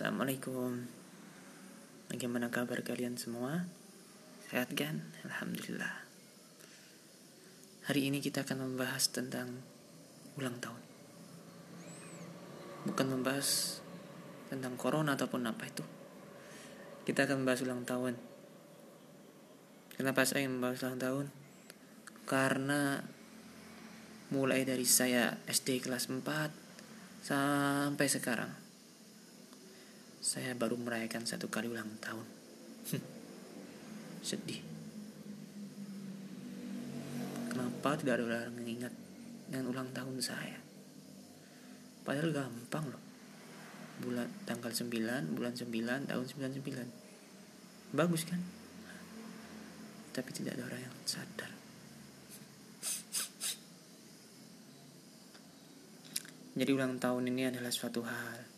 Assalamualaikum Bagaimana kabar kalian semua? Sehat kan? Alhamdulillah Hari ini kita akan membahas tentang ulang tahun Bukan membahas tentang corona ataupun apa itu Kita akan membahas ulang tahun Kenapa saya membahas ulang tahun? Karena mulai dari saya SD kelas 4 sampai sekarang saya baru merayakan satu kali ulang tahun. Sedih. Kenapa tidak ada orang yang ingat dengan ulang tahun saya? Padahal gampang loh. Bulan tanggal 9, bulan 9, tahun 99. Bagus kan? Tapi tidak ada orang yang sadar. Jadi ulang tahun ini adalah suatu hal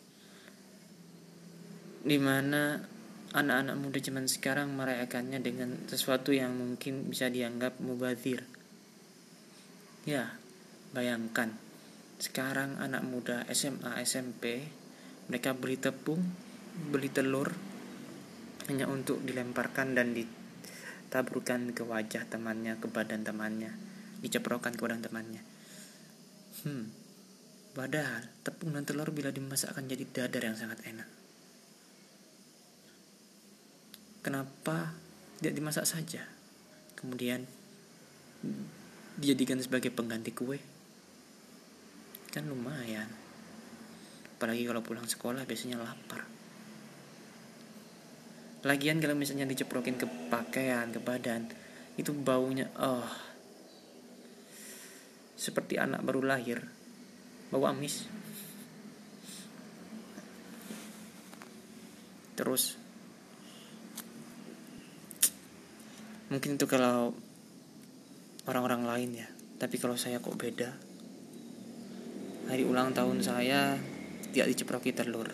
di mana anak-anak muda zaman sekarang merayakannya dengan sesuatu yang mungkin bisa dianggap mubazir. Ya, bayangkan sekarang anak muda SMA, SMP mereka beli tepung, beli telur hanya untuk dilemparkan dan ditaburkan ke wajah temannya, ke badan temannya, diceprokan ke badan temannya. Hmm. Padahal tepung dan telur bila dimasak akan jadi dadar yang sangat enak. Kenapa tidak dimasak saja? Kemudian dijadikan sebagai pengganti kue. Kan lumayan. Apalagi kalau pulang sekolah biasanya lapar. Lagian kalau misalnya diceprokin ke pakaian ke badan itu baunya oh. Seperti anak baru lahir bau amis. Terus mungkin itu kalau orang-orang lain ya. Tapi kalau saya kok beda. Hari ulang tahun saya tidak diceproki telur.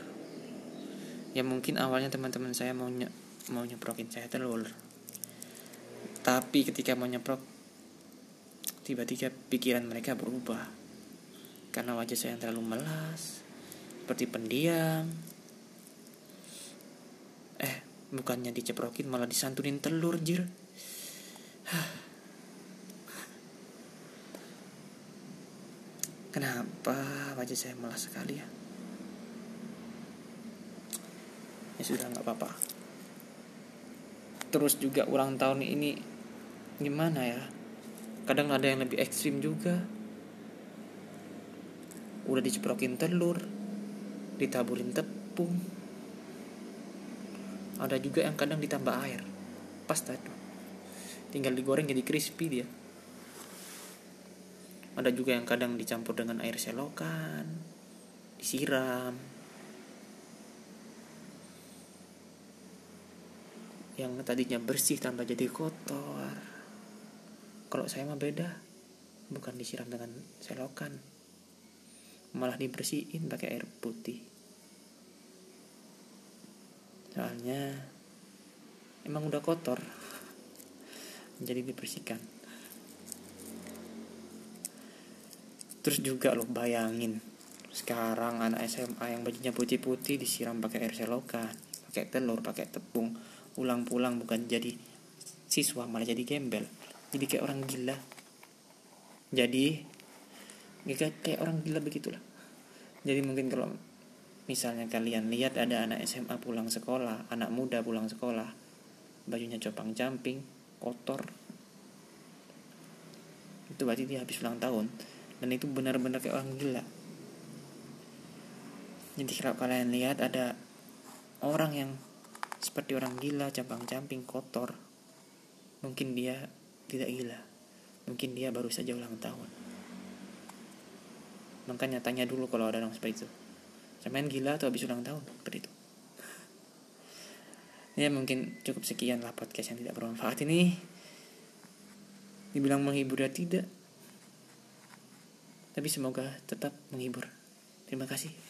Ya mungkin awalnya teman-teman saya mau nye mau nyeprokin saya telur. Tapi ketika mau nyeprok tiba-tiba pikiran mereka berubah. Karena wajah saya yang terlalu melas seperti pendiam. Eh bukannya diceprokin malah disantunin telur jir Kenapa wajah saya malas sekali ya? Ya sudah nggak apa-apa. Terus juga ulang tahun ini gimana ya? Kadang ada yang lebih ekstrim juga. Udah diceprokin telur, ditaburin tepung. Ada juga yang kadang ditambah air. Pas tadi tinggal digoreng jadi crispy dia. Ada juga yang kadang dicampur dengan air selokan disiram. Yang tadinya bersih tambah jadi kotor. Kalau saya mah beda bukan disiram dengan selokan. Malah dibersihin pakai air putih. Soalnya emang udah kotor jadi dibersihkan. Terus juga lo bayangin sekarang anak SMA yang bajunya putih-putih disiram pakai air selokan pakai telur pakai tepung pulang pulang bukan jadi siswa malah jadi gembel. Jadi kayak orang gila. Jadi kayak kayak orang gila begitulah. Jadi mungkin kalau misalnya kalian lihat ada anak SMA pulang sekolah anak muda pulang sekolah bajunya copang camping kotor. Itu berarti dia habis ulang tahun. Dan itu benar-benar kayak orang gila. Jadi kalau kalian lihat ada orang yang seperti orang gila cabang-camping kotor. Mungkin dia tidak gila. Mungkin dia baru saja ulang tahun. Makanya tanya dulu kalau ada orang seperti itu. Main gila atau habis ulang tahun? Seperti itu ya mungkin cukup sekian lah podcast yang tidak bermanfaat ini. Dibilang menghibur ya tidak. Tapi semoga tetap menghibur. Terima kasih